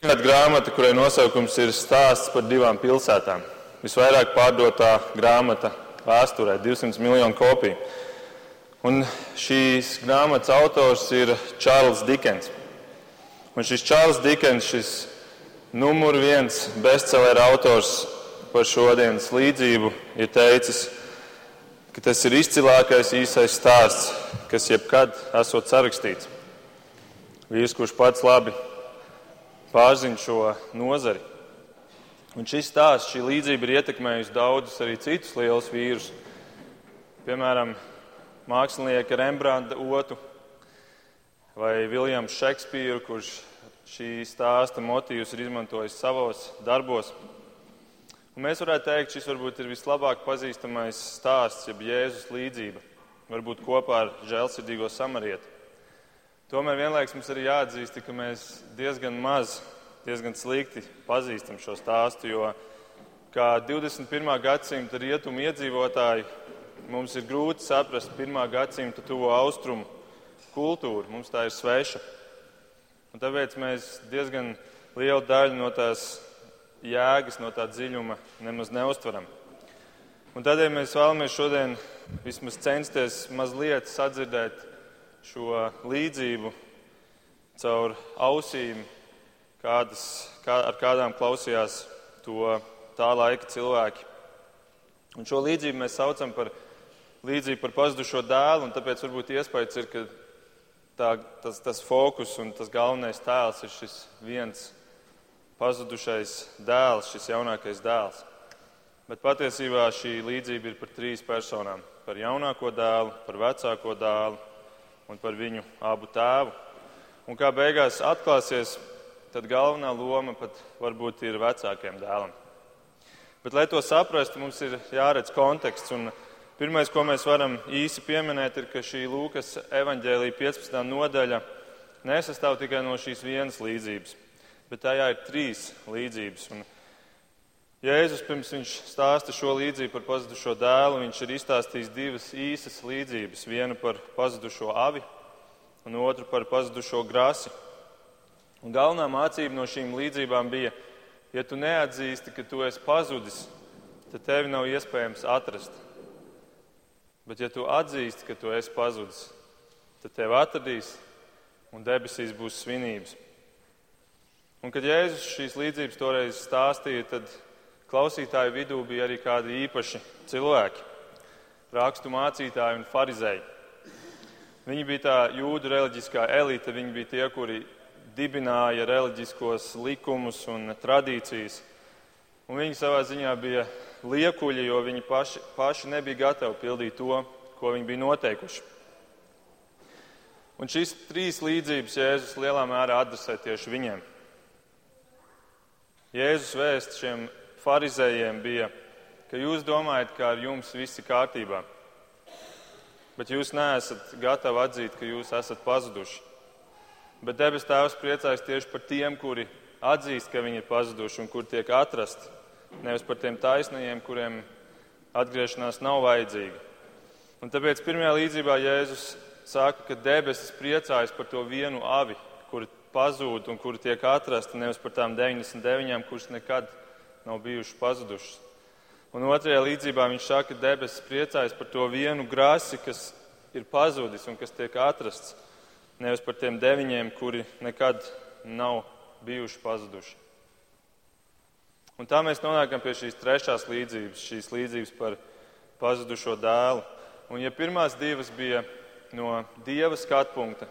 Kāda grāmata, kurai nosaukums ir stāsts par divām pilsētām. Visvairāk pārdotā grāmata vēsturē - 200 miljonu kopiju. Un šīs grāmatas autors ir Čārlis Dikens. Un šis Čārlis Dikens, šis numur viens bestselleru autors par šodienas līdzību, ir teicis, ka tas ir izcilākais īsais stāsts, kas jebkad esot sarakstīts. Vīrs, kurš pats labi pārzina šo nozari. Un šis stāsts, šī līdzība ir ietekmējusi daudzus arī citus lielus vīrus. Piemēram, mākslinieku Rembrandta otru vai Viljams Šekspīru, kurš šī stāsta motīvus ir izmantojis savos darbos. Un mēs varētu teikt, šis varbūt ir vislabāk pazīstamais stāsts, jeb Jēzus līdzība, varbūt kopā ar žēlsirdīgo samarieti. Tomēr vienlaikus mums arī jāatzīst, ka mēs diezgan maz, diezgan slikti pazīstam šo stāstu, jo kā 21. gadsimta rietumu iedzīvotāji mums ir grūti saprast 1. gadsimta tuvo austrumu kultūru, mums tā ir sveša. Un tāpēc mēs diezgan lielu daļu no tās jēgas, no tā dziļuma nemaz neustveram. Un tādēļ mēs vēlamies šodien vismaz censties mazliet sadzirdēt šo līdzību caur ausīm, kādas, kā, ar kādām klausījās to tā laika cilvēki. Un šo līdzību mēs saucam par līdzību par pazudušo dēlu, un tāpēc varbūt iespējas ir, ka tā, tas, tas fokus un tas galvenais tēls ir šis viens pazudušais dēls, šis jaunākais dēls. Bet patiesībā šī līdzība ir par trīs personām - par jaunāko dēlu, par vecāko dēlu un par viņu abu tēvu. Un kā beigās atklāsies, tad galvenā loma pat varbūt ir vecākiem dēlam. Bet, lai to saprastu, mums ir jāredz konteksts. Pirmais, ko mēs varam īsi pieminēt, ir, ka šī Lūkas evaņģēlīja 15. nodaļa nesastāv tikai no šīs vienas līdzības bet tajā ir trīs līdzības. Un Jēzus pirms viņš stāsta šo līdzību par pazudušo dēlu, viņš ir izstāstījis divas īsas līdzības. Vienu par pazudušo avi un otru par pazudušo grasi. Un galvenā mācība no šīm līdzībām bija, ja tu neatzīsti, ka tu esi pazudis, tad tevi nav iespējams atrast. Bet ja tu atzīsti, ka tu esi pazudis, tad tevi atradīs un debesīs būs svinības. Un, kad Jēzus šīs līdzības toreiz stāstīja, tad klausītāju vidū bija arī kādi īpaši cilvēki, rakstu mācītāji un farizēji. Viņi bija tā jūdu reliģiskā elite, viņi bija tie, kuri dibināja reliģiskos likumus un tradīcijas. Un viņi savā ziņā bija liekuļi, jo viņi paši, paši nebija gatavi pildīt to, ko viņi bija noteikuši. Un šīs trīs līdzības Jēzus lielā mērā adresē tieši viņiem. Jēzus vēsts šiem farizējiem bija, ka jūs domājat, ka ar jums viss ir kārtībā, bet jūs neesat gatavi atzīt, ka jūs esat pazuduši. Bet debes Tēvs priecājas tieši par tiem, kuri atzīst, ka viņi ir pazuduši un kur tiek atrasti. Nevis par tiem taisnajiem, kuriem atgriešanās nav vajadzīga. Un tāpēc pirmajā līdzībā Jēzus saka, ka debesis priecājas par to vienu avi, kuri pazūd un kuri tiek atrasti, nevis par tām 99, kuras nekad nav bijušas pazudušas. Un otrajā līdzībā viņš saka, ka debesis priecājas par to vienu grāsi, kas ir pazudis un kas tiek atrasts, nevis par tiem deviņiem, kuri nekad nav bijuši pazuduši. Un tā mēs nonākam pie šīs trešās līdzības, šīs līdzības par pazudušo dēlu. Un ja pirmās divas bija no dieva skatu punkta,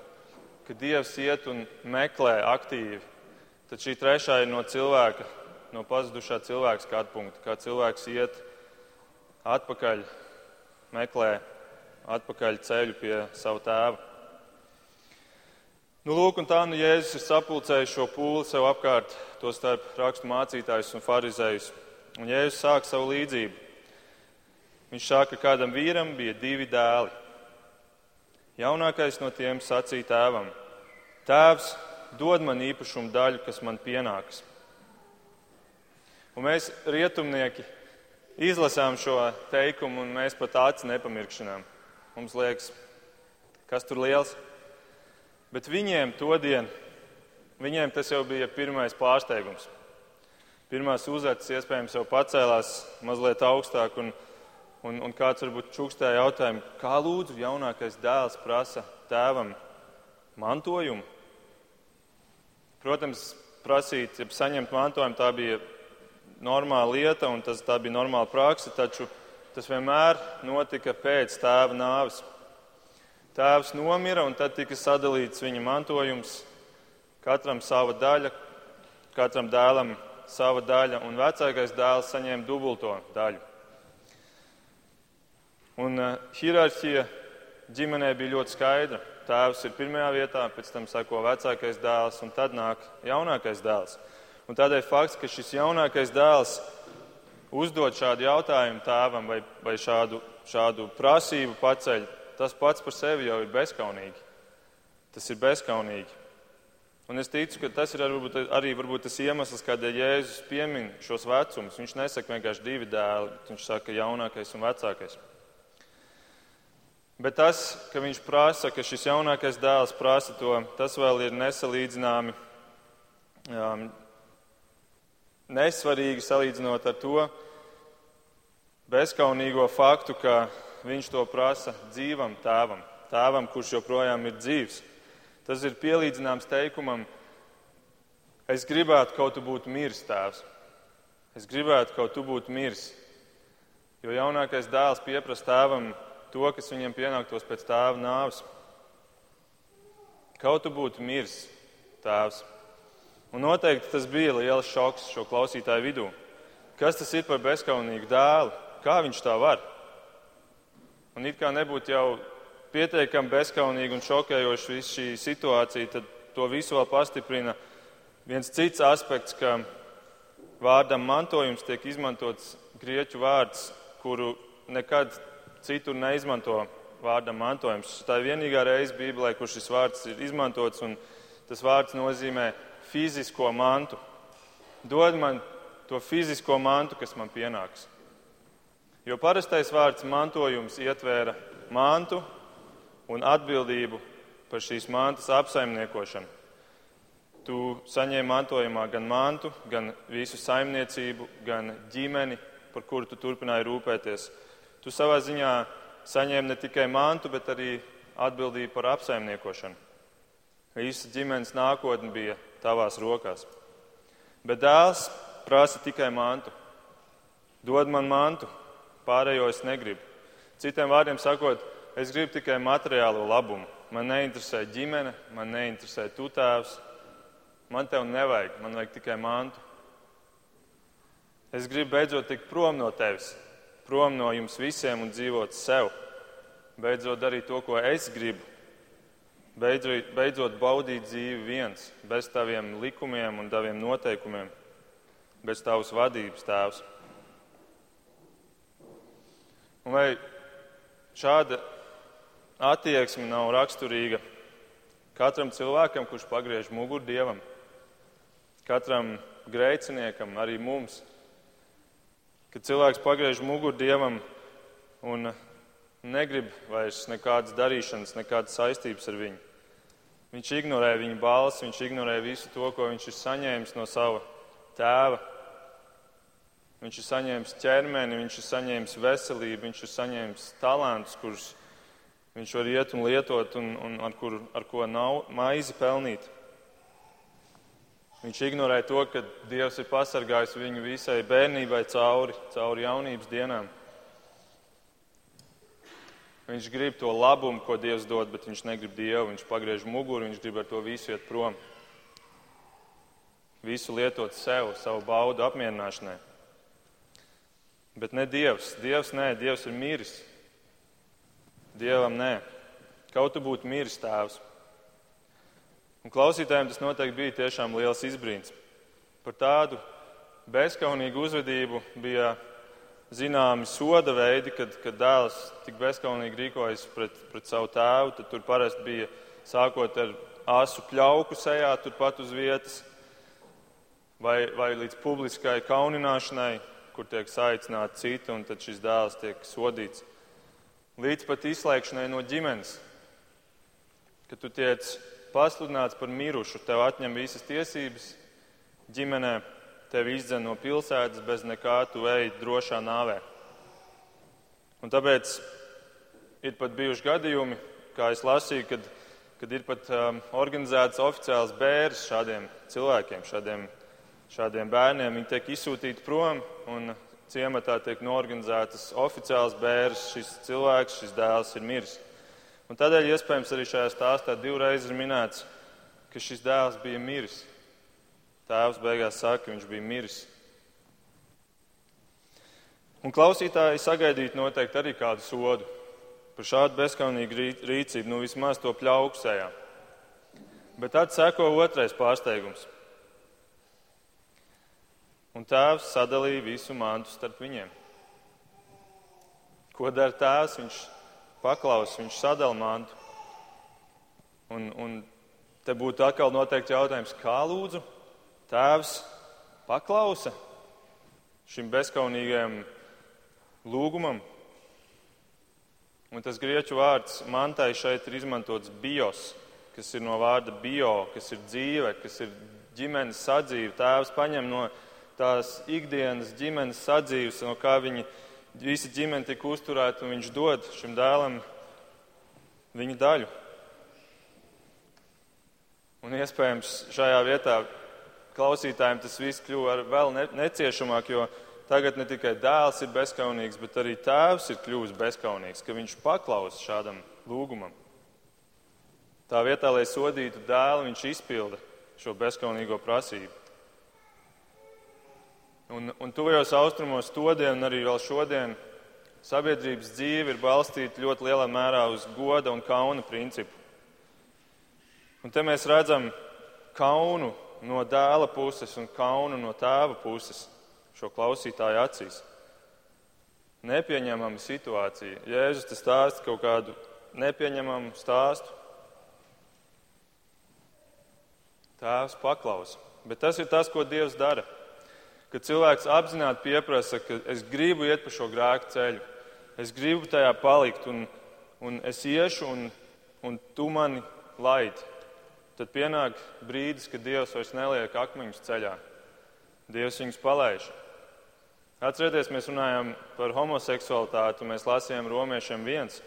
ka Dievs iet un meklē aktīvi, tad šī trešā ir no cilvēka, no pazudušā cilvēka skatu punkta, kā cilvēks iet atpakaļ, meklē atpakaļ ceļu pie savu tēvu. Nu, lūk, un tā nu Jēzus ir sapulcējis šo pūli sev apkārt, to starp rakstu mācītājus un farizējus. Un Jēzus sāk savu līdzību. Viņš saka, ka kādam vīram bija divi dēli. Jaunākais no tiem sacīja tēvam: Tēvs, dod man īpašumu daļu, kas man pienāks. Un mēs, rietumnieki, izlasām šo teikumu, un mēs pat acis nepamirkšanām. Mums liekas, kas tur liels. Bet viņiem to dienu viņiem tas jau bija pirmais pārsteigums. Pirmās uzacis iespējams jau pacēlās mazliet augstāk, un, un, un kāds varbūt čukstēja jautājumu, kā lūdzu jaunākais dēls prasa tēvam mantojumu. Protams, prasīt, ja saņemt mantojumu, tā bija normāla lieta un tas, tā bija normāla praksa, taču tas vienmēr notika pēc tēva nāves. Tēvs nomira un tad tika sadalīts viņa mantojums, katram sava daļa, katram dēlam sava daļa, un vecākais dēls saņēma dubulto daļu. Un uh, hierarhija ģimenē bija ļoti skaidra. Tēvs ir pirmajā vietā, pēc tam sako vecākais dēls, un tad nāk jaunākais dēls. Un tādēļ fakts, ka šis jaunākais dēls uzdod šādu jautājumu tēvam vai, vai šādu, šādu prasību paceļ, tas pats par sevi jau ir bezskaunīgi. Tas ir bezskaunīgi. Un es ticu, ka tas ir varbūt, arī varbūt tas iemesls, kādēļ Jēzus piemin šos vecumus. Viņš nesaka vienkārši divi dēli, bet viņš saka jaunākais un vecākais. Bet tas, ka viņš prasa, ka šis jaunākais dēls prasa to, tas vēl ir nesalīdzināmi um, nesvarīgi salīdzinot ar to bezskaunīgo faktu, ka viņš to prasa dzīvam tēvam, tēvam, kurš joprojām ir dzīves. Tas ir pielīdzināms teikumam, es gribētu kaut tu būtu miris, tēvs. Es gribētu kaut tu būtu miris. Jo jaunākais dēls pieprasa tēvam to, kas viņam pienāktos pēc tēva nāves. Kaut tu būtu miris, tēvs. Un noteikti tas bija liels šoks šo klausītāju vidū. Kas tas ir par bezskaunīgu dēlu? Kā viņš tā var? Un it kā nebūtu jau pietiekami bezskaunīgi un šokējoši viss šī situācija, tad to visu vēl pastiprina viens cits aspekts, ka vārdam mantojums tiek izmantots grieķu vārds, kuru nekad citur neizmanto vārdam mantojums. Tā ir vienīgā reize Bībelē, kur šis vārds ir izmantots, un tas vārds nozīmē fizisko mantu. Dod man to fizisko mantu, kas man pienāks. Jo parastais vārds mantojums ietvēra mantu un atbildību par šīs mantas apsaimniekošanu. Tu saņēmi mantojumā gan mantu, gan visu saimniecību, gan ģimeni, par kuru tu turpināji rūpēties. Tu savā ziņā saņēmi ne tikai mantu, bet arī atbildību par apsaimniekošanu. Visa ģimenes nākotne bija tavās rokās. Bet dēls prasa tikai mantu. Dod man mantu, pārējo es negribu. Citiem vārdiem sakot, es gribu tikai materiālo labumu. Man neinteresē ģimene, man neinteresē tu tēvs. Man tev nevajag, man vajag tikai mantu. Es gribu beidzot tikt prom no tevis, prom no jums visiem un dzīvot sev. Beidzot darīt to, ko es gribu. Beidzot, beidzot baudīt dzīvi viens, bez taviem likumiem un taviem noteikumiem, bez tavas vadības, tēvs. Un vai šāda attieksme nav raksturīga katram cilvēkam, kurš pagriež muguru dievam, katram grēciniekam, arī mums? Kad cilvēks pagriež muguru dievam un negrib vairs nekādas darīšanas, nekādas saistības ar viņu. Viņš ignorē viņa balsi, viņš ignorē visu to, ko viņš ir saņēmis no sava tēva. Viņš ir saņēmis ķermeni, viņš ir saņēmis veselību, viņš ir saņēmis talantus, kurus viņš var iet un lietot, un, un ar, kur, ar ko nav maizi pelnīt. Viņš ignorē to, ka Dievs ir pasargājis viņu visai bērnībai cauri, cauri jaunības dienām. Viņš grib to labumu, ko Dievs dod, bet viņš negrib Dievu. Viņš pagriež muguru, viņš grib ar to visu iet prom. Visu lietot sev, savu baudu apmierināšanai. Bet ne Dievs. Dievs nē, Dievs ir miris. Dievam nē. Kaut tu būtu miris tēvs. Un klausītājiem tas noteikti bija tiešām liels izbrīns. Par tādu bezskaunīgu uzvedību bija zināmi soda veidi, kad, kad dēls tik bezskaunīgi rīkojas pret, pret savu tēvu. Tad tur parasti bija sākot ar asu pļauku sejā, turpat uz vietas, vai, vai līdz publiskai kaunināšanai, kur tiek saicināti citi, un tad šis dēls tiek sodīts. Līdz pat izslēgšanai no ģimenes, kad tu tiec pasludināts par mirušu, tev atņem visas tiesības ģimenē, tevi izdzen no pilsētas bez nekā, tu ej drošā nāvē. Un tāpēc ir pat bijuši gadījumi, kā es lasīju, kad, kad ir pat um, organizēts oficiāls bērs šādiem cilvēkiem, šādiem, šādiem bērniem. Viņi tiek izsūtīti prom un ciematā tiek norganizētas oficiāls bērs. Šis cilvēks, šis dēls ir miris. Un tādēļ iespējams arī šajā stāstā divreiz ir minēts, ka šis dēls bija miris. Tēvs beigās saka, ka viņš bija miris. Un klausītāji sagaidītu noteikti arī kādu sodu par šādu bezskaunīgu rīcību, nu vismaz to pļauksējā. Bet tad seko otrais pārsteigums. Un tēvs sadalīja visu mantu starp viņiem. Ko dara tēvs? Viņš paklausa, viņš sadala mantu. Un, un te būtu atkal noteikti jautājums, kā lūdzu tēvs paklausa šim bezskaunīgajam lūgumam, Un tas grieķu vārds mantai šeit ir izmantots bios, kas ir no vārda bio, kas ir dzīve, kas ir ģimenes sadzīve. Tēvs paņem no tās ikdienas ģimenes sadzīves, no kā viņi visi ģimene tika uzturēta, un viņš dod šim dēlam viņa daļu. Un iespējams šajā vietā klausītājiem tas viss kļuva vēl neciešamāk, jo Tagad ne tikai dēls ir bezskaunīgs, bet arī tēvs ir kļuvis bezskaunīgs, ka viņš paklausa šādam lūgumam. Tā vietā, lai sodītu dēlu, viņš izpilda šo bezskaunīgo prasību. Un, un tuvajos austrumos todien arī vēl šodien sabiedrības dzīve ir balstīta ļoti lielā mērā uz goda un kauna principu. Un te mēs redzam kaunu no dēla puses un kaunu no tēva puses šo klausītāju acīs. Nepieņemama situācija. Jēzus te stāsta kaut kādu nepieņemamu stāstu. Tēvs paklausa. Bet tas ir tas, ko Dievs dara. Kad cilvēks apzināti pieprasa, ka es gribu iet pa šo grēku ceļu, es gribu tajā palikt, un, un es iešu, un, un tu mani laidi, tad pienāk brīdis, kad Dievs vairs neliek akmeņus ceļā. Dievs viņus palaiž. Atcerieties, mēs runājām par homoseksualitāti, mēs lasījām romiešiem viens,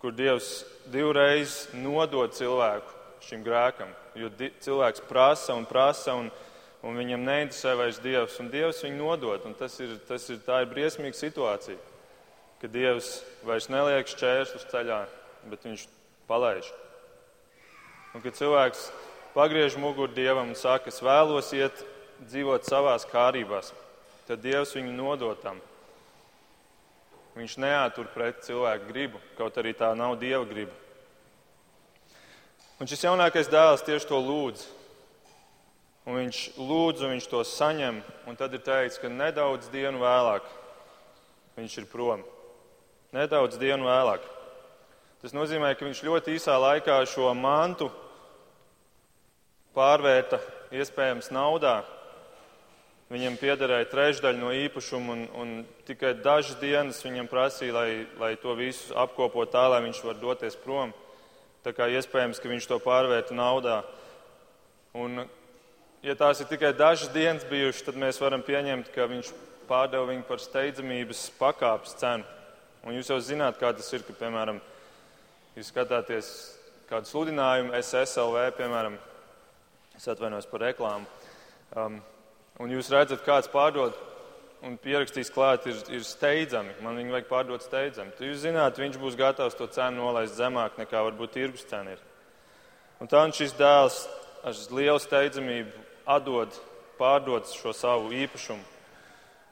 kur Dievs divreiz nodod cilvēku šim grēkam, jo cilvēks prasa un prasa, un, un viņam neinteresē vairs Dievs, un Dievs viņu nodod, tas ir, tas ir, tā ir briesmīga situācija, ka Dievs vairs neliek šķēršļus ceļā, bet viņš palaiž. Un kad cilvēks pagriež muguru Dievam un saka, es vēlos iet dzīvot savās kārībās, tad Dievs viņu nodotam. Viņš neātur pret cilvēku gribu, kaut arī tā nav Dieva griba. Un šis jaunākais dēls tieši to lūdz. Un viņš lūdz, un viņš to saņem, un tad ir teikts, ka nedaudz dienu vēlāk viņš ir prom. Nedaudz dienu vēlāk. Tas nozīmē, ka viņš ļoti īsā laikā šo mantu pārvērta iespējams naudā, Viņam piederēja trešdaļa no īpašuma, un, un tikai dažas dienas viņam prasīja, lai, lai to visu apkopo tā, lai viņš var doties prom. Tā kā iespējams, ka viņš to pārvērta naudā. Un, ja tās ir tikai dažas dienas bijušas, tad mēs varam pieņemt, ka viņš pārdeva viņu par steidzamības pakāpes cenu. Un jūs jau zināt, kā tas ir, ka, piemēram, jūs skatāties kādu sludinājumu, SSLV, piemēram, es atvainojos par reklāmu. Um, un jūs redzat, kāds pārdod un pierakstīs klāt, ir, ir steidzami. Man viņu vajag pārdot steidzami. Tad jūs zināt, viņš būs gatavs to cenu nolaist zemāk nekā varbūt tirgus cena ir. Un tā un šis dēls ar lielu steidzamību atdod, pārdod šo savu īpašumu.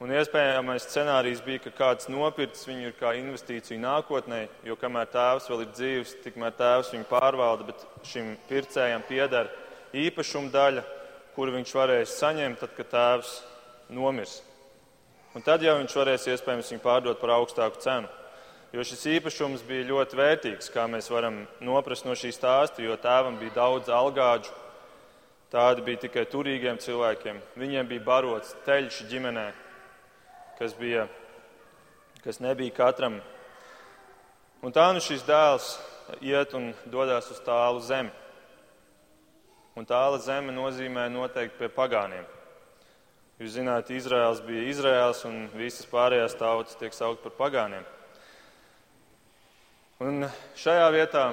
Un iespējamais scenārijs bija, ka kāds nopircis viņu kā investīciju nākotnē, jo kamēr tēvs vēl ir dzīves, tikmēr tēvs viņu pārvalda, bet šim pircējam pieder īpašuma daļa kuru viņš varēs saņemt, tad, kad tēvs nomirs. Un tad jau viņš varēs iespējams viņu pārdot par augstāku cenu. Jo šis īpašums bija ļoti vērtīgs, kā mēs varam noprast no šī stāsta, jo tēvam bija daudz algāģu. Tādi bija tikai turīgiem cilvēkiem. Viņiem bija barots teļš ģimenē, kas, bija, kas nebija katram. Un tā nu šis dēls iet un dodas uz tālu zemi. un tāla zeme nozīmē noteikti pie pagāniem. Jūs zināt, Izraels bija Izraels, un visas pārējās tautas tiek saukt par pagāniem. Un šajā vietā,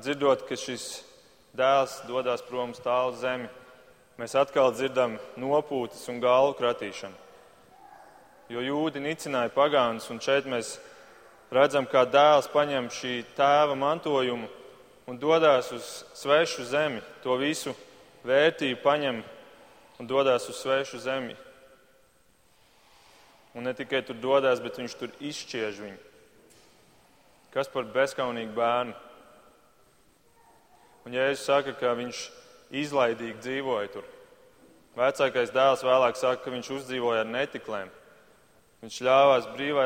dzirdot, ka šis dēls dodas prom uz tālu zemi, mēs atkal dzirdam nopūtas un galvu kratīšanu. Jo jūdi nicināja pagānus, un šeit mēs redzam, kā dēls paņem šī tēva mantojumu un dodas uz svešu zemi, to visu vērtību paņem un dodas uz svešu zemi. Un ne tikai tur dodas, bet viņš tur izšķiež viņu. Kas par bezskaunīgu bērnu? Un Jēzus saka, ka viņš izlaidīgi dzīvoja tur. Vecākais dēls vēlāk saka, ka viņš uzdzīvoja ar netiklēm. Viņš ļāvās brīvai,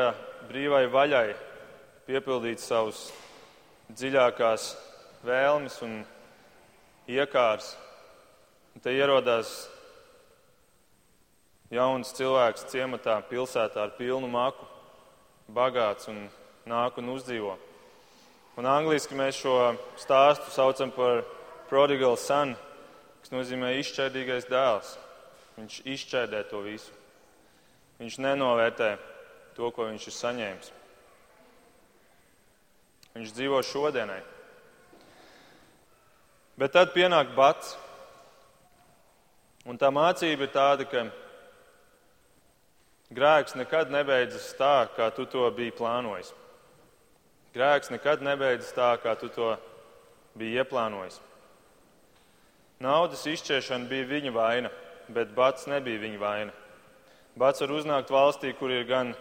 brīvai vaļai piepildīt savus dziļākās vēlmes un iekārs. Un te ierodās jauns cilvēks ciematā, pilsētā ar pilnu maku, bagāts un nāk un uzdzīvo. Un angliski mēs šo stāstu saucam par prodigal son, kas nozīmē izšķērdīgais dēls. Viņš izšķērdē to visu. Viņš nenovērtē to, ko viņš ir saņēmis. Viņš dzīvo šodienai. Bet tad pienāk bats. Un tā mācība ir tāda, ka grēks nekad nebeidzas tā, kā tu to biji plānojis. Grēks nekad nebeidzas tā, kā tu to biji ieplānojis. Naudas izšķiešana bija viņa vaina, bet bats nebija viņa vaina. Bats var uznākt valstī, kur ir gan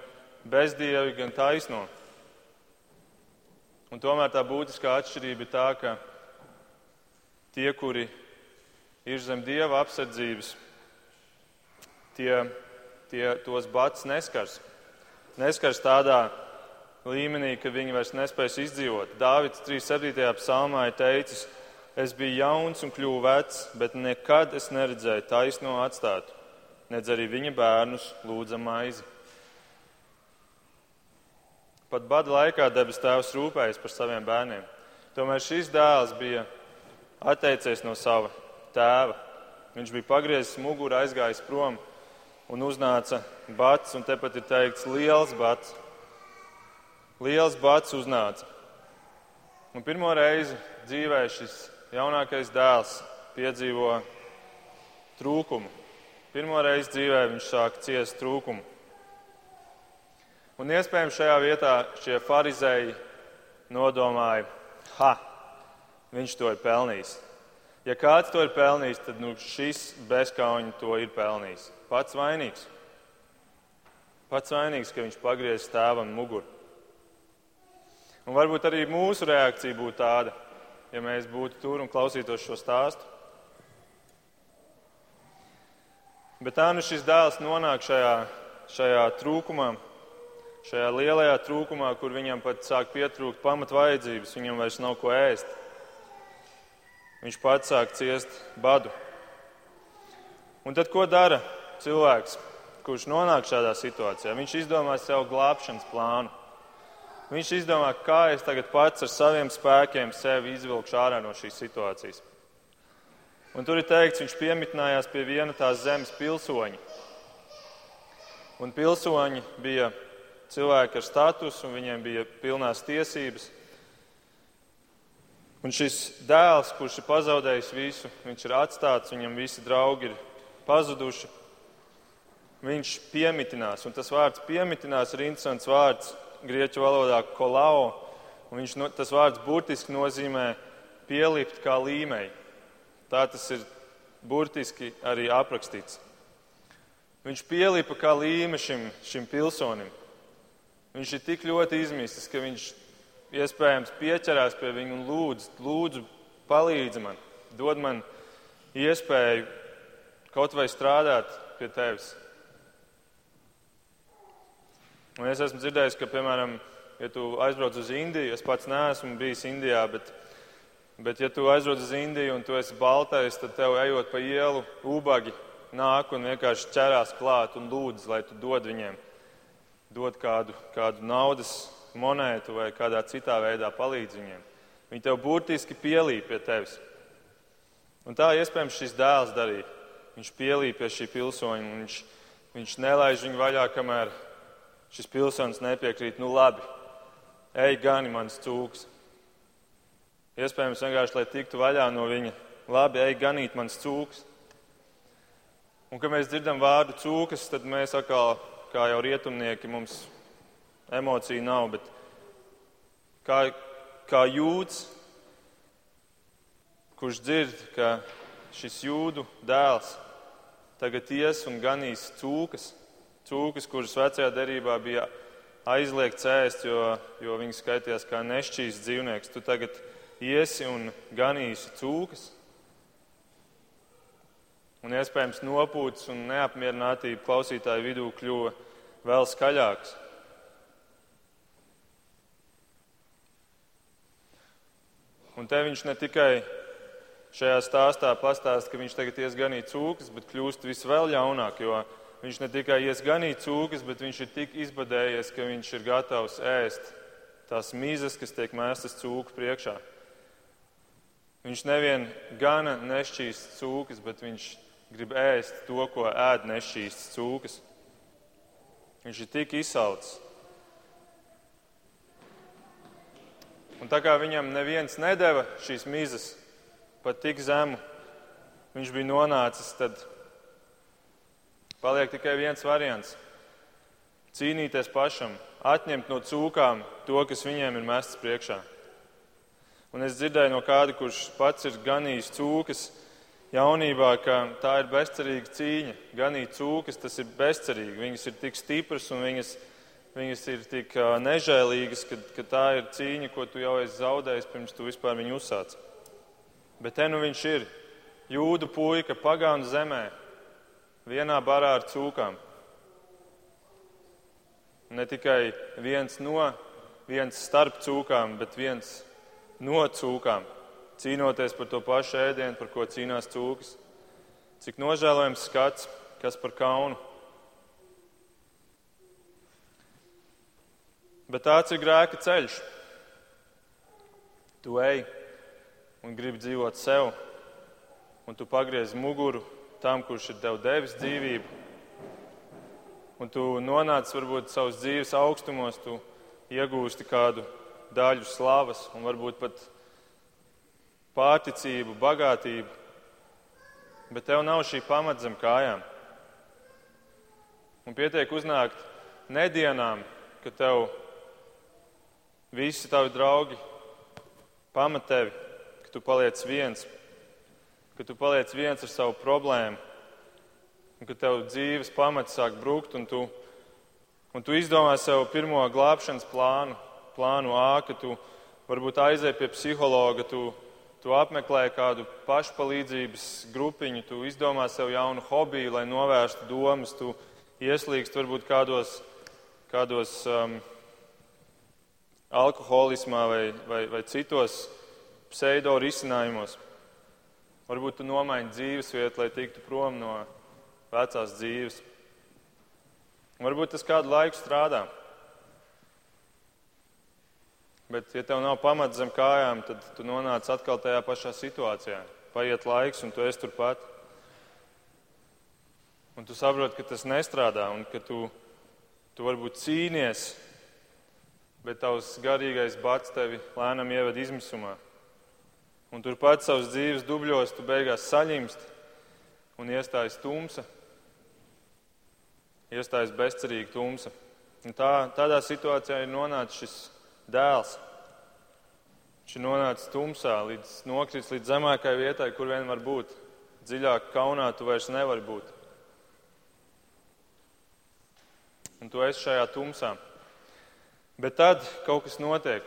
bezdievi, gan taisno. Un tomēr tā būtiskā atšķirība ir tā, ka tie, kuri ir zem dieva apsardzības, tie, tie tos bats neskars. Neskars tādā līmenī, ka viņi vairs nespēs izdzīvot. Dāvids 3.7. psalmā ir teicis, es biju jauns un kļuvu vecs, bet nekad es neredzēju taisno atstātu, nedz arī viņa bērnus lūdza maizi. Pat bada laikā debes tēvs rūpējas par saviem bērniem. Tomēr šis dēls bija atteicies no sava tēva. Viņš bija pagriezis muguru, aizgājis prom un uznāca bats, un tepat ir teikts liels bats. Liels bats uznāca. Un pirmo reizi dzīvē šis jaunākais dēls piedzīvo trūkumu. Pirmo reizi dzīvē viņš sāk ciest trūkumu. Un iespējams šajā vietā šie farizēji nodomāja, ha, viņš to ir pelnījis. Ja kāds to ir pelnījis, tad nu, šis bezkauņi to ir pelnījis. Pats vainīgs. Pats vainīgs, ka viņš pagriezis tēvam muguru. Un varbūt arī mūsu reakcija būtu tāda, ja mēs būtu tur un klausītos šo stāstu. Bet tā nu šis dēls nonāk šajā, šajā trūkumā, šajā lielajā trūkumā, kur viņam pat sāk pietrūkt pamat vajadzības, viņam vairs nav ko ēst viņš pats sāk ciest badu. Un tad ko dara cilvēks, kurš nonāk šādā situācijā? Viņš izdomā sev glābšanas plānu. Viņš izdomā, kā es tagad pats ar saviem spēkiem sevi izvilkšu ārā no šīs situācijas. Un tur ir teikts, viņš piemitnājās pie viena tās zemes pilsoņa. Un pilsoņi bija cilvēki ar statusu, un viņiem bija pilnās tiesības. Un šis dēls, kurš ir pazaudējis visu, viņš ir atstāts, viņam visi draugi ir pazuduši. Viņš piemitinās, un tas vārds piemitinās ir interesants vārds grieķu valodā kolao. Viņš, tas vārds burtiski nozīmē pielikt kā līmei. Tā tas ir burtiski arī aprakstīts. Viņš pielipa kā līme šim, šim pilsonim. Viņš ir tik ļoti izmisis, ka viņš iespējams pieķerās pie viņa un lūdz, lūdzu, palīdzi man, dod man iespēju kaut vai strādāt pie tevis. Un es esmu dzirdējis, ka, piemēram, ja tu aizbrauc uz Indiju, es pats neesmu bijis Indijā, bet, bet ja tu aizbrauc uz Indiju un tu esi baltais, tad tev ejot pa ielu, ubagi nāk un vienkārši ķerās klāt un lūdz, lai tu dod viņiem, dod kādu, kādu naudas monētu vai kādā citā veidā palīdz viņiem. Viņi tev burtiski pielīp pie tevis. Un tā iespējams šis dēls darīja. Viņš pielīja pie šī pilsoņa, viņš, viņš nelaiž viņu vaļā, kamēr šis pilsonis nepiekrīt. Nu labi, ej gani mans cūks. Iespējams vienkārši, lai tiktu vaļā no viņa. Labi, ej ganīt mans cūks. Un, kad mēs dzirdam vārdu cūkas, tad mēs atkal, kā jau rietumnieki, mums emociju nav, bet kā, kā jūds kurš dzird, ka šis jūdu dēls tagad ies un ganīs cūkas, cūkas, kuras vecajā derībā bija aizliegts ēst, jo, jo viņi skaitījās kā nešķīs dzīvnieks. Tu tagad iesi un ganīsi cūkas. Un iespējams nopūtas un neapmierinātība klausītāju vidū kļuva vēl skaļāks. Un te viņš ne tikai šajā stāstā pastāsta, ka viņš tagad ies ganīt cūkas, bet kļūst visvēl ļaunāk, jo viņš ne tikai ies ganīt cūkas, bet viņš ir tik izbadējies, ka viņš ir gatavs ēst tās mizas, kas tiek mēstas cūku priekšā. Viņš nevien gana nešķīst cūkas, bet viņš grib ēst to, ko ēd nešķīsts cūkas. Viņš ir tik izsalcis. Un tā kā viņam neviens nedeva šīs mizas, pat tik zemu viņš bija nonācis, tad paliek tikai viens variants - cīnīties pašam, atņemt no cūkām to, kas viņiem ir mests priekšā. Un es dzirdēju no kāda, kurš pats ir ganījis cūkas jaunībā, ka tā ir bezcerīga cīņa. Ganīt cūkas, tas ir bezcerīgi. Viņas ir tik stipras un viņas, viņas ir tik nežēlīgas, ka, ka tā ir cīņa, ko tu jau esi zaudējis pirms tu vispār viņu uzsāci. Bet te nu viņš ir jūdu puika pagānu zemē, vienā barā ar cūkām. Ne tikai viens no, viens starp cūkām, bet viens no cūkām, cīnoties par to pašu ēdienu, par ko cīnās cūkas. Cik nožēlojams skats, kas par kaunu. Bet tāds ir grēka ceļš. Tu ej, un gribi dzīvot sev, un tu pagriez muguru tam, kurš ir tev devis dzīvību, un tu nonāc varbūt savas dzīves augstumos, tu iegūsti kādu daļu slavas un varbūt pat pārticību, bagātību, bet tev nav šī pamata zem kājām. Un pietiek uznākt nedienām, ka tev visi tavi draugi pamat tevi ka tu paliec viens, ka tu paliec viens ar savu problēmu, un ka tev dzīves pamats sāk brukt, un tu, un tu izdomā sev pirmo glābšanas plānu, plānu A, ka tu varbūt aizēji pie psihologa, tu, tu apmeklē kādu pašpalīdzības grupiņu, tu izdomā sev jaunu hobiju, lai novērstu domas, tu ieslīgst varbūt kādos, kādos um, alkoholismā vai, vai, vai citos pseido risinājumos. Varbūt tu nomaini dzīves vietu, lai tiktu prom no vecās dzīves. Varbūt tas kādu laiku strādā. Bet, ja tev nav pamats zem kājām, tad tu nonāc atkal tajā pašā situācijā. Paiet laiks, un tu esi turpat. Un tu saproti, ka tas nestrādā, un ka tu, tu varbūt cīnies, bet tavs garīgais bats tevi lēnām ieved izmisumā. Un turpat savas dzīves dubļos tu beigās saņemst un iestājas tumsa, iestājas bezcerīga tumsa. Un tā, tādā situācijā ir nonācis šis dēls. Viņš ir nonācis tumsā, līdz nokritis līdz zemākai vietai, kur vien var būt. Dziļāk kaunā tu vairs nevari būt. Un tu esi šajā tumsā. Bet tad kaut kas notiek.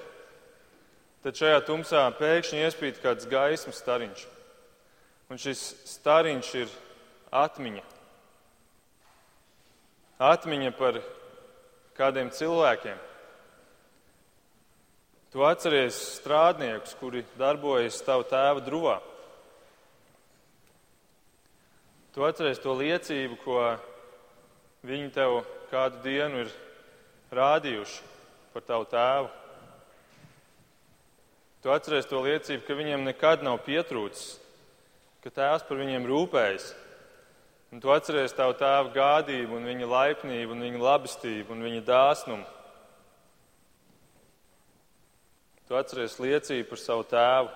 Tad šajā tumsā pēkšņi iespīd kāds gaismas stariņš. Un šis stariņš ir atmiņa. Atmiņa par kādiem cilvēkiem. Tu atceries strādniekus, kuri darbojas tavu tēva druvā. Tu atceries to liecību, ko viņi tev kādu dienu ir rādījuši par tavu tēvu. Tu atceries to liecību, ka viņiem nekad nav pietrūcis, ka tēvs par viņiem rūpējas. Un tu atceries tavu tēva gādību, viņa laipnību, viņa labestību un viņa dāsnumu. Tu atceries liecību par savu tēvu.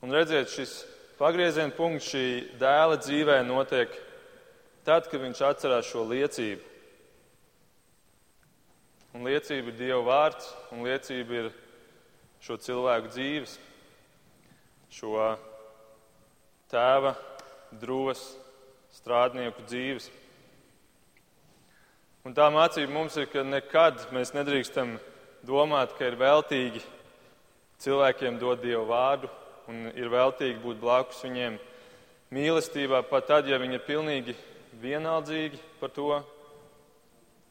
Un redziet, šis pagrieziena punkts šī dēla dzīvē notiek tad, kad viņš atcerās šo liecību. Un liecība ir Dieva vārds, un liecība ir šo cilvēku dzīves, šo tēva drūvas strādnieku dzīves. Un tā mācība mums ir, ka nekad mēs nedrīkstam domāt, ka ir veltīgi cilvēkiem dot Dievu vārdu un ir veltīgi būt blakus viņiem mīlestībā, pat tad, ja viņi ir pilnīgi vienaldzīgi par to.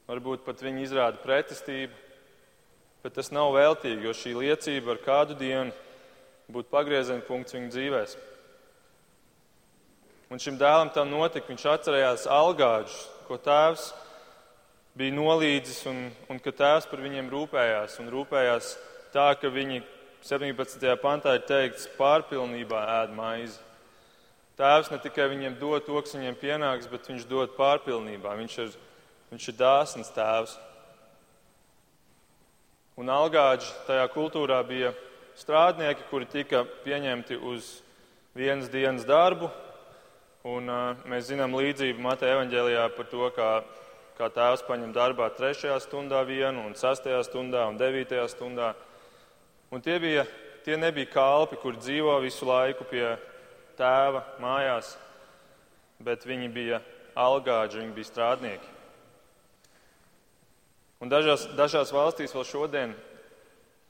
Varbūt pat viņi izrāda pretestību, bet tas nav veltīgi, jo šī liecība ar kādu dienu būtu pagrieziena punkts viņu dzīvēm. Un šim dēlam tam notika, viņš atcerējās algāģus, ko tēvs bija nolīdzis, un, un ka tēvs par viņiem rūpējās. Un rūpējās tā, ka viņi 17. pantā ir teikts, pārpilnībā ēd maizi. Tēvs ne tikai viņiem dod to, kas viņiem pienāks, bet viņš dod pārpilnībā. Viņš ir, viņš ir dāsns tēvs. Un algāģi tajā kultūrā bija strādnieki, kuri tika pieņemti uz vienas dienas darbu. Un, uh, mēs zinām līdzību Mateja evaņģēlijā par to, kā, kā tēvs paņem darbā trešajā stundā vienu, un sastajā stundā un devītajā stundā. Un tie, bija, tie nebija kalpi, kur dzīvo visu laiku pie tēva mājās, bet viņi bija algāģi, viņi bija strādnieki. Un dažās, dažās valstīs vēl šodien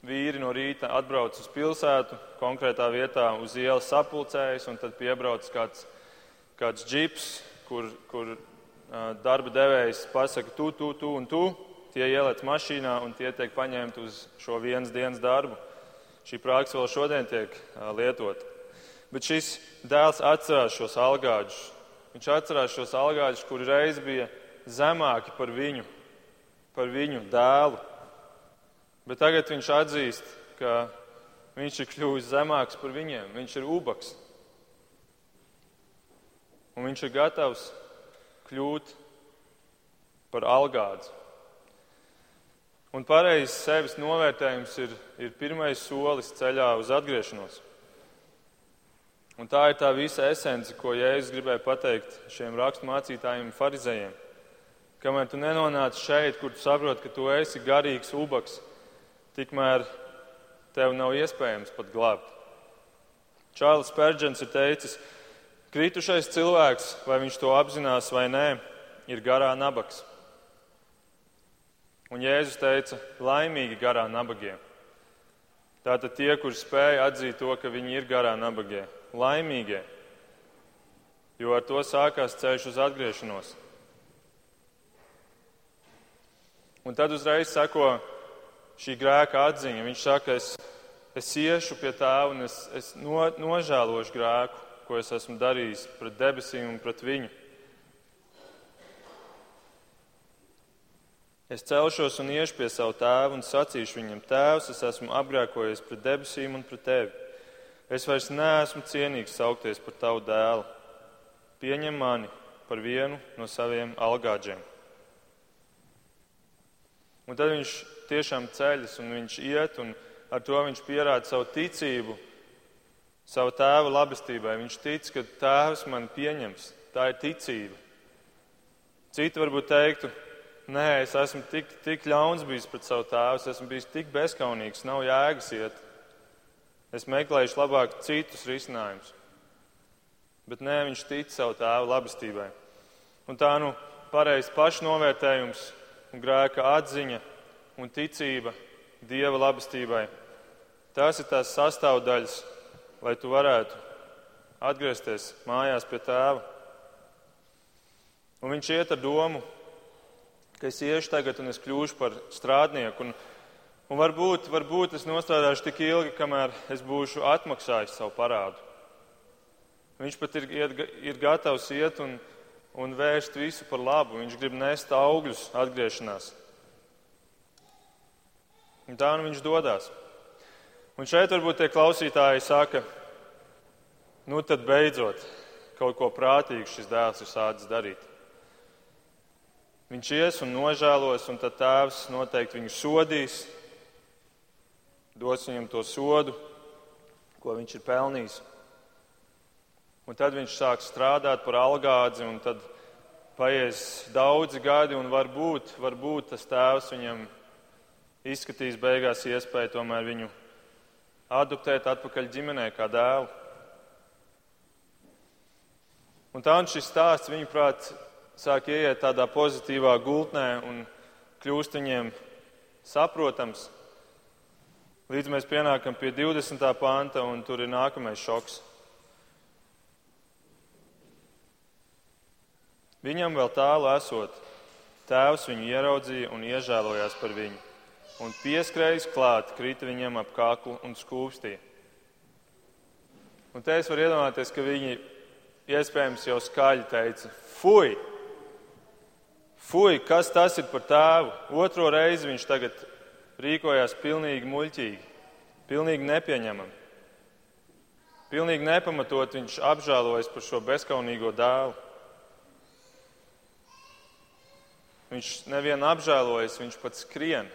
vīri no rīta atbrauc uz pilsētu, konkrētā vietā uz ielas sapulcējas, un tad piebrauc kāds, kāds džips, kur, kur darba devējs pasaka, tu, tu, tu un tu. Tie ieliec mašīnā un tie tiek paņemti uz šo vienas dienas darbu. Šī praksa vēl šodien tiek lietota. Bet šis dēls atcerās šos algāģus. Viņš atcerās šos algāģus, kuri reiz bija zemāki par viņu, par viņu dēlu. Bet tagad viņš atzīst, ka viņš ir kļuvis zemāks par viņiem. Viņš ir ubaks. Un viņš ir gatavs kļūt par algādzi. Un pareizs sevis novērtējums ir, ir pirmais solis ceļā uz atgriešanos. Un tā ir tā visa esence, ko Jēzus gribēja pateikt šiem raksturmācītājiem farizējiem. Kamēr tu nenonāc šeit, kur tu saproti, ka tu esi garīgs ubaks, tikmēr tev nav iespējams pat glābt. Čārlis Pērģents ir teicis, kritušais cilvēks, vai viņš to apzinās vai nē, ir garā nabaks. Un Jēzus teica, laimīgi garā nabagie. Tātad tie, kuri spēja atzīt to, ka viņi ir garā nabagie, laimīgie, jo ar to sākās ceļš uz atgriešanos. Un tad uzreiz sako šī grēka atziņa. Viņš saka, es, es iešu pie tēva un es, es no, nožēlošu grēku, ko es esmu darījis pret debesīm un pret viņu. Es celšos un iešu pie savu tēvu un sacīšu viņam, Tēvs, es esmu apgrēkojies pret debesīm un pret tevi. Es vairs neesmu cienīgs saukties par tavu dēlu. Pieņem mani par vienu no saviem algāģiem. Un tad viņš tiešām ceļas un viņš iet, un ar to viņš pierāda savu ticību, savu tēva labestībai. Viņš tic, ka tēvs mani pieņems. Tā ir ticība. Citi varbūt teiktu, nē, es esmu tik, tik ļauns bijis pret savu tēvu, es esmu bijis tik bezskaunīgs, nav jēgas iet. Es meklēšu labāk citus risinājumus. Bet nē, viņš tic savu tēvu labestībai. Un tā nu pareizs pašnovērtējums grēka atziņa un ticība Dieva labestībai. Tās ir tās sastāvdaļas, lai tu varētu atgriezties mājās pie tēva. Un viņš iet ar domu, ka es iešu tagad un es kļūšu par strādnieku. Un Un varbūt, varbūt es nostrādāšu tik ilgi, kamēr es būšu atmaksājis savu parādu. Viņš pat ir, ir, ir gatavs iet un, un vērst visu par labu. Viņš grib nest augļus atgriešanās. Un tā nu viņš dodas. Un šeit varbūt tie klausītāji saka, Nu tad beidzot kaut ko prātīgu šis dēls ir sācis darīt. Viņš ies un nožēlos, un tad tēvs noteikti viņu sodīs, dos viņam to sodu, ko viņš ir pelnījis. Un tad viņš sāk strādāt par algādzi, un tad paies daudzi gadi, un varbūt, varbūt tas tēvs viņam izskatīs beigās iespēju tomēr viņu adoptēt atpakaļ ģimenē kā dēlu. Un tā un šis stāsts, viņuprāt, sāk ieiet tādā pozitīvā gultnē un kļūst viņiem saprotams. Līdz mēs pienākam pie 20. panta, un tur ir nākamais šoks. Viņam vēl tālu esot, tēvs viņu ieraudzīja un iežēlojās par viņu, un pieskrējis klāt, krita viņam ap kaklu un skūpstīja. Un te es varu iedomāties, ka viņi iespējams jau skaļi teica: Fui! Fui, kas tas ir par tēvu? Otro reizi viņš tagad rīkojās pilnīgi muļķīgi, pilnīgi nepieņemami. Pilnīgi nepamatot viņš apžēlojas par šo bezskaunīgo dēlu. Viņš nevienu apžēlojas, viņš pat skrien.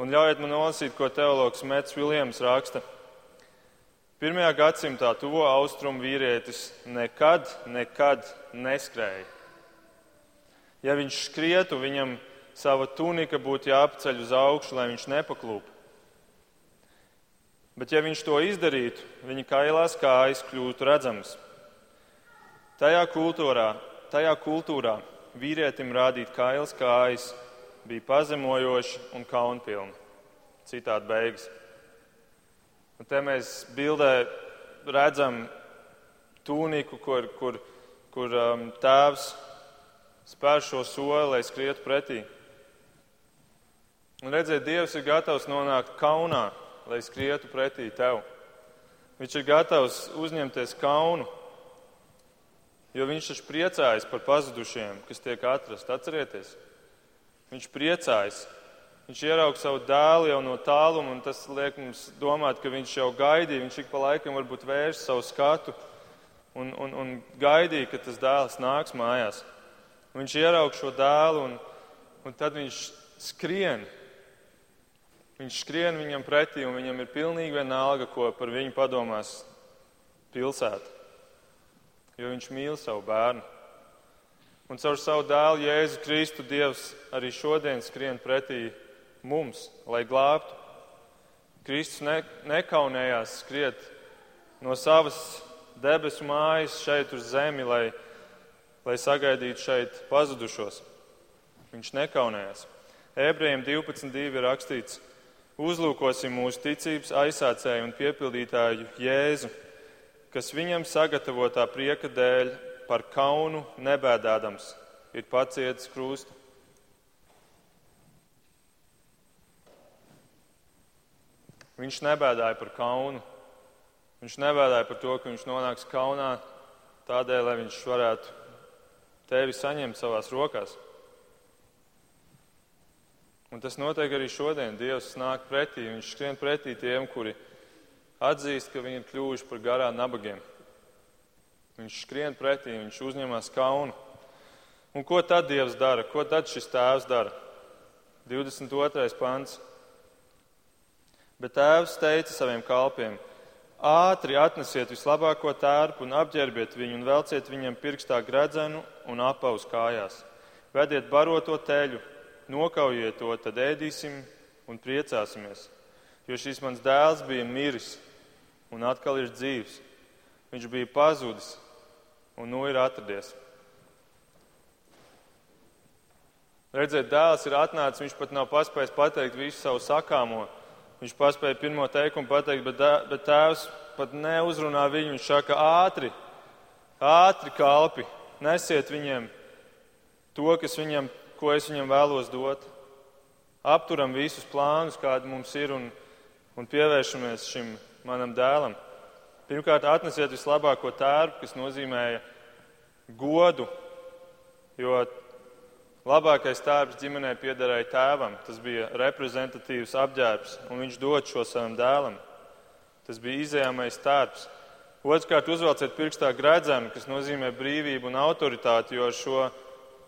Un ļaujiet man nolasīt, ko teologs Mets Viljams raksta. Pirmajā gadsimtā tuvo austrumu vīrietis nekad, nekad neskrēja. Ja viņš skrietu, viņam sava tunika būtu jāapceļ uz augšu, lai viņš nepaklūp. Bet, ja viņš to izdarītu, viņa kailās kājas kļūtu redzamas. Tajā kultūrā, tajā kultūrā vīrietim rādīt kailas kājas bija pazemojoši un kaunpilni. Citādi beigas. Un te mēs bildē redzam tūniku, kur, kur, kur um, tēvs spēr šo soli, lai skrietu pretī. Un redziet, Dievs ir gatavs nonākt kaunā, lai skrietu pretī tev. Viņš ir gatavs uzņemties kaunu, jo viņš taču priecājas par pazudušiem, kas tiek atrasti. Atcerieties, viņš priecājas Viņš ieraudzīja savu dēlu jau no tāluma, un tas liek mums domāt, ka viņš jau gaidīja. Viņš ik pa laikam varbūt vērš savu skatu un, un, un gaidīja, ka tas dēls nāks mājās. Viņš ieraudzīja šo dēlu, un, un tad viņš skrien. Viņš skrien viņam pretī, un viņam ir pilnīgi vienalga, ko par viņu padomās pilsēta. Jo viņš mīl savu bērnu. Un caur savu dēlu Jēzu Kristu Dievs arī šodien skrien pretī mums, lai glābtu. Kristus ne, nekaunējās skriet no savas debesu mājas šeit uz zemi, lai, lai sagaidītu šeit pazudušos. Viņš nekaunējās. Ebrejiem 12.2 ir rakstīts: Uzlūkosim mūsu ticības aizsācēju un piepildītāju Jēzu, kas viņam sagatavotā prieka dēļ par kaunu nebēdādams ir pacietis krustu. Viņš nebēdāja par kaunu. Viņš nebēdāja par to, ka viņš nonāks kaunā tādēļ, lai viņš varētu tevi saņemt savās rokās. Un tas notiek arī šodien. Dievs nāk pretī, viņš skrien pretī tiem, kuri atzīst, ka viņi ir kļuvuši par garā nabagiem. Viņš skrien pretī, viņš uzņemas kaunu. Un ko tad Dievs dara? Ko tad šis tēvs dara? 22. pants. Bet tēvs teica saviem kalpiem: Ātri atnesiet vislabāko tērpu un apģērbiet viņu un velciet viņam pirkstā gredzenu un apaus kājās. Vediet baroto teļu, nokaujiet to, tad ēdīsim un priecāsimies. Jo šis mans dēls bija miris un atkal ir dzīvs. Viņš bija pazudis un nu ir atradies. Redziet, dēls ir atnācis, viņš pat nav paspējis pateikt visu savu sakāmo. Viņš paspēja pirmo teikumu pateikt, bet, bet tēvs pat neuzrunā viņu. Viņš saka, ātri, ātri kalpi, nesiet viņiem to, viņam, ko es viņam vēlos dot. Apturam visus plānus, kādi mums ir, un, un pievēršamies šim manam dēlam. Pirmkārt, atnesiet vislabāko tērpu, kas nozīmēja godu, jo Labākais tērps ģimenē piederēja tēvam. Tas bija reprezentatīvs apģērbs, un viņš dod šo savam dēlam. Tas bija izējamais tērps. Otrkārt, uzvelciet pirkstā gredzenu, kas nozīmē brīvību un autoritāti, jo ar šo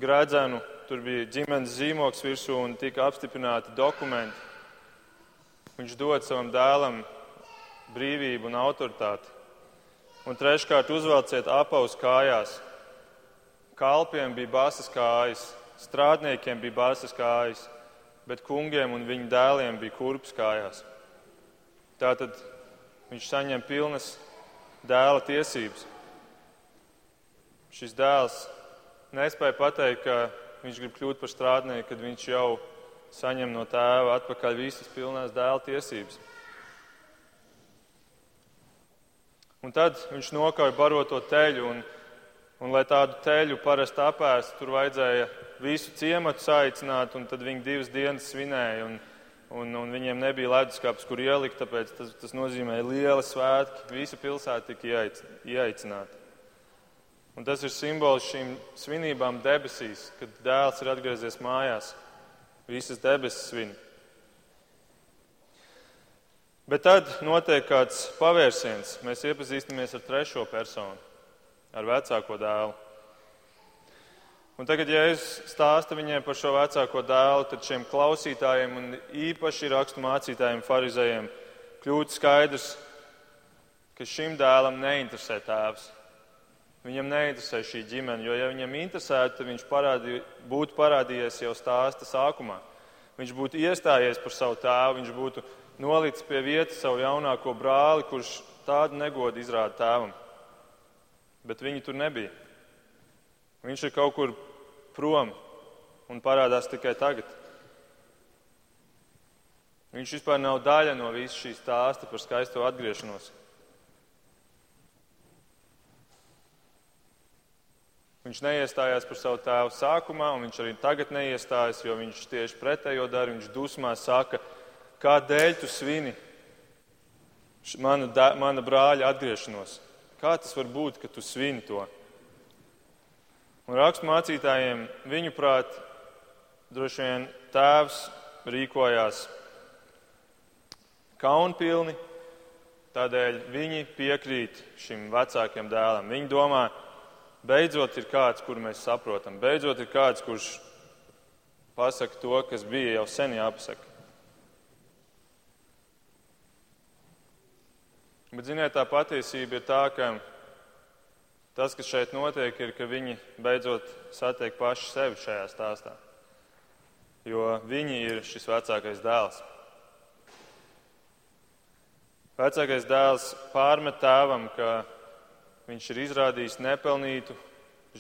gredzenu tur bija ģimenes zīmoks virsū un tika apstiprināti dokumenti. Viņš dod savam dēlam brīvību un autoritāti. Un treškārt, uzvelciet apaus kājās. Kalpiem bija basas kājas, strādniekiem bija basas kājas, bet kungiem un viņu dēliem bija kurpes kājās. Tātad viņš saņem pilnas dēla tiesības. Šis dēls nespēja pateikt, ka viņš grib kļūt par strādnieku, kad viņš jau saņem no tēva atpakaļ visas pilnās dēla tiesības. Un tad viņš nokauja baroto teļu, un, un lai tādu teļu parasti apēstu, tur vajadzēja visu ciematu saicināt, un tad viņi divas dienas svinēja. Un, un, un viņiem nebija leduskapis, kur ielikt, tāpēc tas, tas nozīmēja liela svētki. Visa pilsēta tika ieaicināta. Un tas ir simbols šīm svinībām debesīs, kad dēls ir atgriezies mājās. Visas debesis svin. Bet tad notiek kāds pavērsiens. Mēs iepazīstamies ar trešo personu, ar vecāko dēlu. Un tagad, ja es stāstu viņiem par šo vecāko dēlu, tad šiem klausītājiem un īpaši rakstu mācītājiem, farizējiem, kļūst skaidrs, ka šim dēlam neinteresē tēvs. Viņam neinteresē šī ģimene, jo, ja viņam interesētu, tad viņš parādī, būtu parādījies jau stāsta sākumā. Viņš būtu iestājies par savu tēvu, viņš būtu nolicis pie vietas savu jaunāko brāli, kurš tādu negodu izrāda tēvam. Bet viņi tur nebija. Viņš ir kaut kur prom un parādās tikai tagad. Viņš vispār nav daļa no visas šīs stāsta par skaisto atgriešanos. Viņš neiestājās par savu tēvu sākumā, un viņš arī tagad neiestājas, jo viņš tieši pretējo dara. Viņš dusmā saka, ka Kādēļ tu svini mana, mana brāļa atgriešanos? Kā tas var būt, ka tu svini to? Un raksturmācītājiem, viņuprāt, droši vien tēvs rīkojās kaunpilni, tādēļ viņi piekrīt šim vecākiem dēlam. Viņi domā, beidzot ir kāds, kuru mēs saprotam, beidzot ir kāds, kurš pasaka to, kas bija jau sen jāpasaka. Bet, ziniet, tā patiesība ir tā, ka tas, kas šeit notiek, ir, ka viņi beidzot satiek paši sevi šajā stāstā. Jo viņi ir šis vecākais dēls. Vecākais dēls pārmet tēvam, ka viņš ir izrādījis nepelnītu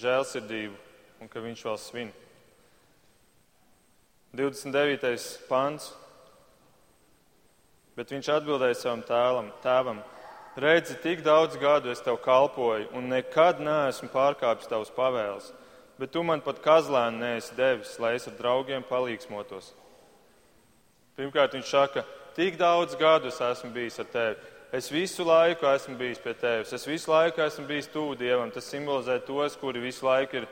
žēlsirdību un ka viņš vēl svin. 29. pants. Bet viņš atbildēja savam tēlam, tēvam, Redzi, tik daudz gadu es tev kalpoju, un nekad neesmu pārkāpis tavus pavēles, bet tu man pat kazlēnu neesi devis, lai es ar draugiem palīgsmotos. Pirmkārt, viņš saka, tik daudz gadu es esmu bijis ar tevi. Es visu laiku esmu bijis pie tevis, es visu laiku esmu bijis tuvu Dievam. Tas simbolizē tos, kuri visu laiku ir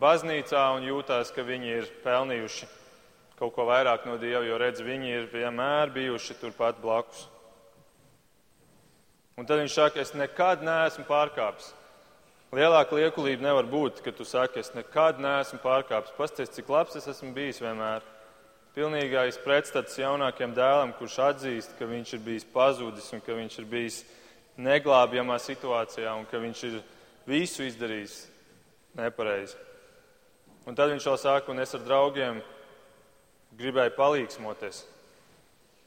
baznīcā un jūtās, ka viņi ir pelnījuši kaut ko vairāk no Dieva, jo redz, viņi ir vienmēr bijuši turpat blakus. Un tad viņš saka, es nekad neesmu pārkāpis. Lielāka liekulība nevar būt, ka tu saki, es nekad neesmu pārkāpis. Pasties, cik labs es esmu bijis vienmēr. Pilnīgais pretstats jaunākiem dēlam, kurš atzīst, ka viņš ir bijis pazudis un ka viņš ir bijis neglābjamā situācijā un ka viņš ir visu izdarījis nepareizi. Un tad viņš vēl saka, un es ar draugiem gribēju palīgsmoties.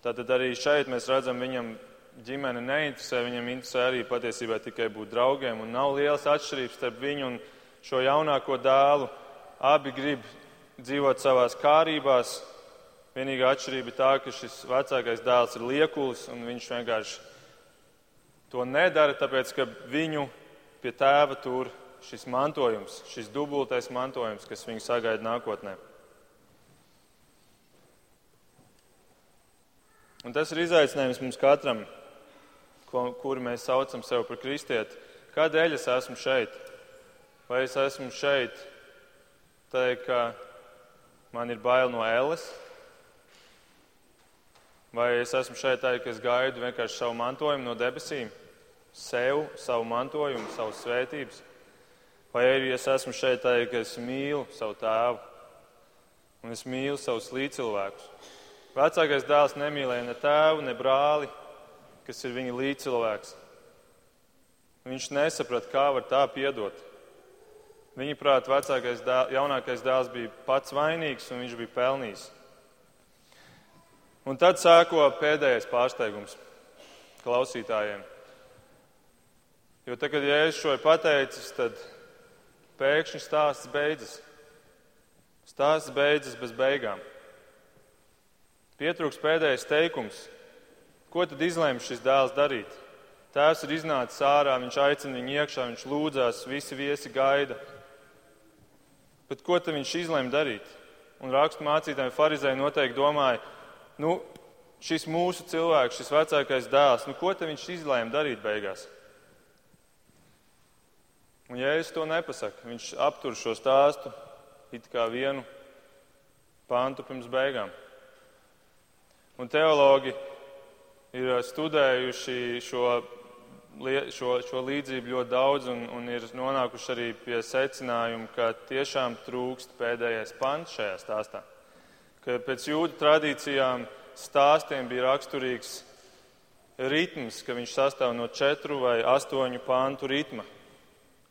Tātad arī šeit mēs redzam viņam ģimene neinteresē, viņam interesē arī patiesībā tikai būt draugiem. Un nav lielas atšķirības starp viņu un šo jaunāko dēlu. Abi grib dzīvot savās kārībās. Vienīgā atšķirība ir tā, ka šis vecākais dēls ir liekulis un viņš vienkārši to nedara, tāpēc ka viņu pie tēva tur šis mantojums, šis dubultais mantojums, kas viņu sagaida nākotnē. Un tas ir izaicinājums mums katram kuri mēs saucam sevi par kristieti. Kādēļ es esmu šeit? Vai es esmu šeit, teikt, ka man ir bail no ēles? Vai es esmu šeit, teikt, ka es gaidu vienkārši savu mantojumu no debesīm? sev, savu mantojumu, savu svētības. Vai arī es esmu šeit teikt, ka es mīlu savu tēvu un es mīlu savus līdzcilvēkus. Vecākais dēls nemīlēja ne tēvu, ne brāli, kas ir viņa līdzcilvēks. Viņš nesaprata, kā var tā piedot. Viņa prāt, vecākais dēls, jaunākais dēls bija pats vainīgs un viņš bija pelnījis. Un tad sāko pēdējais pārsteigums klausītājiem. Jo tad, kad Jēzus šo ir pateicis, tad pēkšņi stāsts beidzas. Stāsts beidzas bez beigām. Pietrūks pēdējais teikums. Ko tad izlēma šis dēls darīt? Tēvs ir iznācis ārā, viņš aicina viņu iekšā, viņš lūdzās, visi viesi gaida. Bet ko tad viņš izlēma darīt? Un rakstu mācītāji farizēji noteikti domāja, nu, šis mūsu cilvēks, šis vecākais dēls, nu, ko tad viņš izlēma darīt beigās? Un Jēzus to nepasaka. Viņš aptur šo stāstu it kā vienu pāntu pirms beigām. Un teologi ir studējuši šo, šo, šo līdzību ļoti daudz un, un ir nonākuši arī pie secinājuma, ka tiešām trūkst pēdējais pants šajā stāstā. Ka pēc jūdu tradīcijām stāstiem bija raksturīgs ritms, ka viņš sastāv no četru vai astoņu pāntu ritma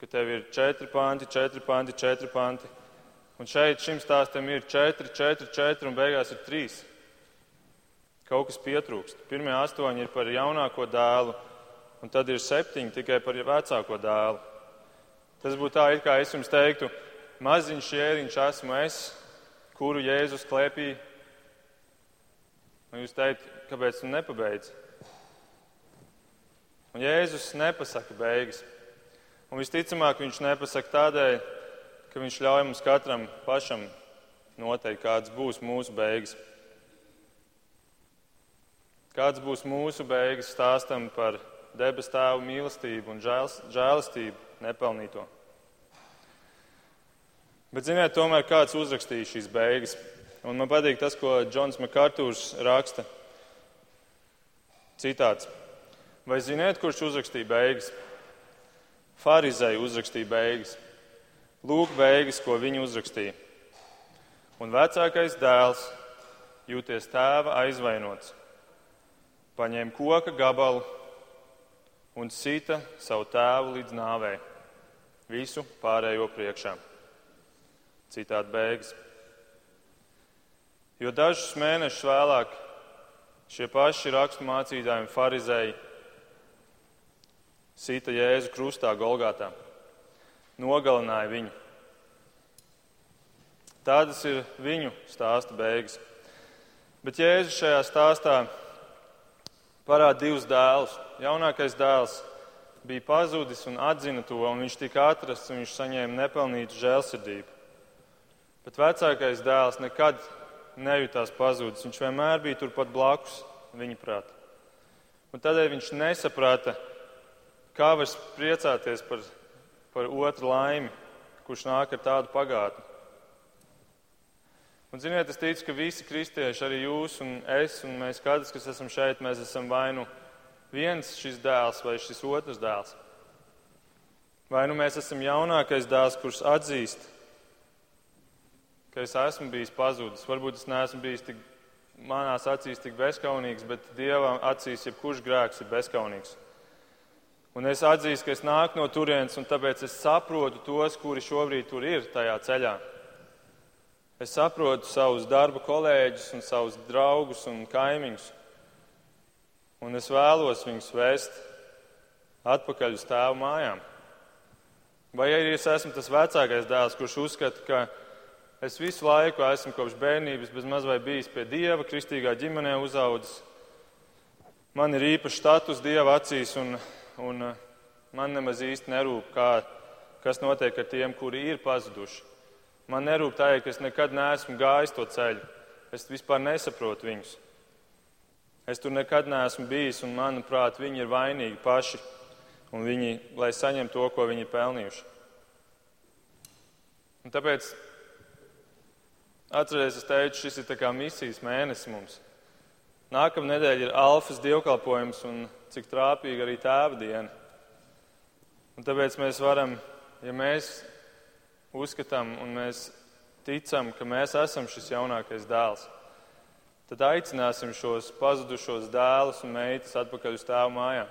ka tev ir četri panti, četri panti, četri panti. Un šeit šim stāstam ir četri, četri, četri un beigās ir trīs. Kaut kas pietrūkst. Pirmie astoņi ir par jaunāko dēlu, un tad ir septiņi tikai par vecāko dēlu. Tas būtu tā, it kā es jums teiktu, maziņš jēriņš esmu es, kuru Jēzus klēpī. Un jūs teikt, kāpēc tu nepabeidz? Un Jēzus nepasaka beigas. Un visticamāk, viņš nepasaka tādēļ, ka viņš ļauj mums katram pašam noteikt, kādas būs mūsu beigas. Kāds būs mūsu beigas stāstam par debes tēvu mīlestību un žēlastību nepelnīto. Bet, ziniet, tomēr kāds uzrakstīja šīs beigas. Un man patīk tas, ko Džons Makārtūrs raksta. Citāts. Vai ziniet, kurš uzrakstīja beigas? Pharizēji uzrakstīja beigas. Lūk, beigas, ko viņi uzrakstīja. Un vecākais dēls, jūties tēva aizvainots, paņēma koka gabalu un sita savu tēvu līdz nāvei, visu pārējo priekšā. Citādi beigas. Jo dažus mēnešus vēlāk šie paši raksturmācītāji un farizēji sita Jēzu krustā Golgātā, nogalināja viņu. Tādas ir viņu stāsta beigas. Bet Jēzus šajā stāstā parāda divus dēlus. Jaunākais dēls bija pazudis un atzina to, un viņš tika atrasts, un viņš saņēma nepelnītu žēlsirdību. Bet vecākais dēls nekad nejūtās pazudis. Viņš vienmēr bija turpat blakus viņa prātā. Un tādēļ viņš nesaprata, Kā var priecāties par, par otru laimi, kurš nāk ar tādu pagātni? Un, ziniet, es ticu, ka visi kristieši, arī jūs un es, un mēs katrs, kas esam šeit, mēs esam vai nu viens šis dēls vai šis otrs dēls. Vai nu mēs esam jaunākais dēls, kurš atzīst, ka es esmu bijis pazudis. Varbūt es neesmu bijis tik manās acīs tik bezskaunīgs, bet Dieva acīs jebkurš grēks ir bezskaunīgs. Un es atzīstu, ka es nāku no turienes, un tāpēc es saprotu tos, kuri šobrīd tur ir tajā ceļā. Es saprotu savus darba kolēģus, un savus draugus un kaimiņus. Un es vēlos viņus vēst atpakaļ uz tēvu mājām. Vai arī es esmu tas vecākais dēls, kurš uzskata, ka es visu laiku esmu kopš bērnības bez maz vai bijis pie dieva, kristīgā ģimenē uzaudzis. Man ir īpašs status dieva acīs, un un eh, man nemaz īsti nerūp, kā, kas notiek ar tiem, kuri ir pazuduši. Man nerūp tā, ka es nekad neesmu gājis to ceļu. Es vispār nesaprotu viņus. Es tur nekad neesmu bijis, un manuprāt, viņi ir vainīgi paši, un viņi, lai saņemtu to, ko viņi ir pelnījuši. Un tāpēc atcerieties, es teicu, šis ir misijas mēnesis mums. Nākamā nedēļa ir alfas dievkalpojums, un cik trāpīga arī tēva diena. Un tāpēc mēs varam, ja mēs uzskatām un mēs ticam, ka mēs esam šis jaunākais dēls, tad aicināsim šos pazudušos dēlus un meitas atpakaļ uz tēvu mājām.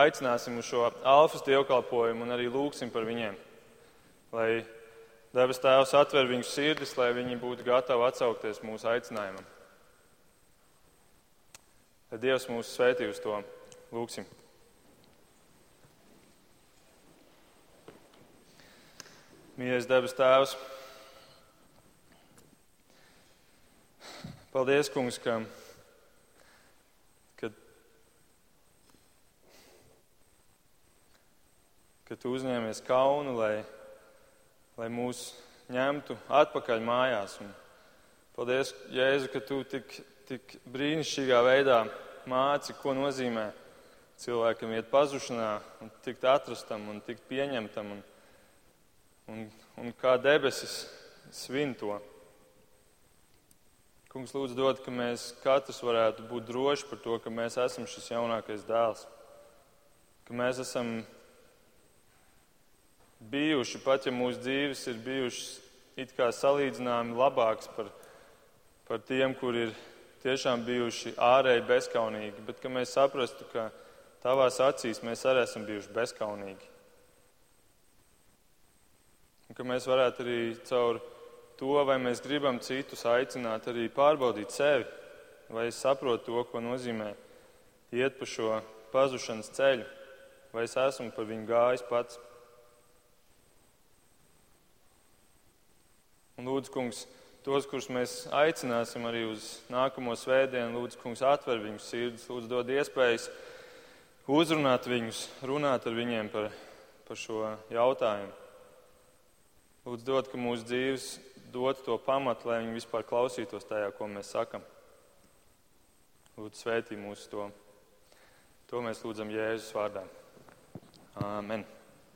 Aicināsim uz šo alfas dievkalpojumu un arī lūgsim par viņiem, lai debes tēvs atver viņu sirdis, lai viņi būtu gatavi atsaukties mūsu aicinājumam. Lai Dievs mūs svētī uz to. Lūksim! Mīļais debes Tēvs, paldies, Kungs, ka, ka, ka Tu uzņēmies kaunu, lai, lai mūs ņemtu atpakaļ mājās. Un paldies, Jēzu, ka Tu tik, tik brīnišķīgā veidā māci, ko nozīmē cilvēkam iet pazušanā, un tikt atrastam un tikt pieņemtam. Un, un, un kā debesis svin to. Kungs lūdzu dod, ka mēs katrs varētu būt droši par to, ka mēs esam šis jaunākais dēls. Ka mēs esam bijuši, pat ja mūsu dzīves ir bijušas it kā salīdzināmi labākas par, par tiem, kur ir tiešām bijuši ārēji bezkaunīgi, bet ka mēs saprastu, ka tavās acīs mēs arī esam bijuši bezkaunīgi. Ka mēs varētu arī caur to, vai mēs gribam citus aicināt, arī pārbaudīt sevi, vai es saprotu to, ko nozīmē iet pa šo pazušanas ceļu, vai es esmu par viņu gājis pats. Un lūdzu, kungs, tos, kurus mēs aicināsim arī uz nākamo svētdienu, lūdzu, kungs, atver viņu sirdis, lūdzu, dod iespējas uzrunāt viņus, runāt ar viņiem par, par šo jautājumu. Lūdzu, dod, ka mūsu dzīves dod to pamatu, lai viņi vispār klausītos tajā, ko mēs sakam. Lūdzu, svētī mūsu to. To mēs lūdzam Jēzus vārdā. Āmen.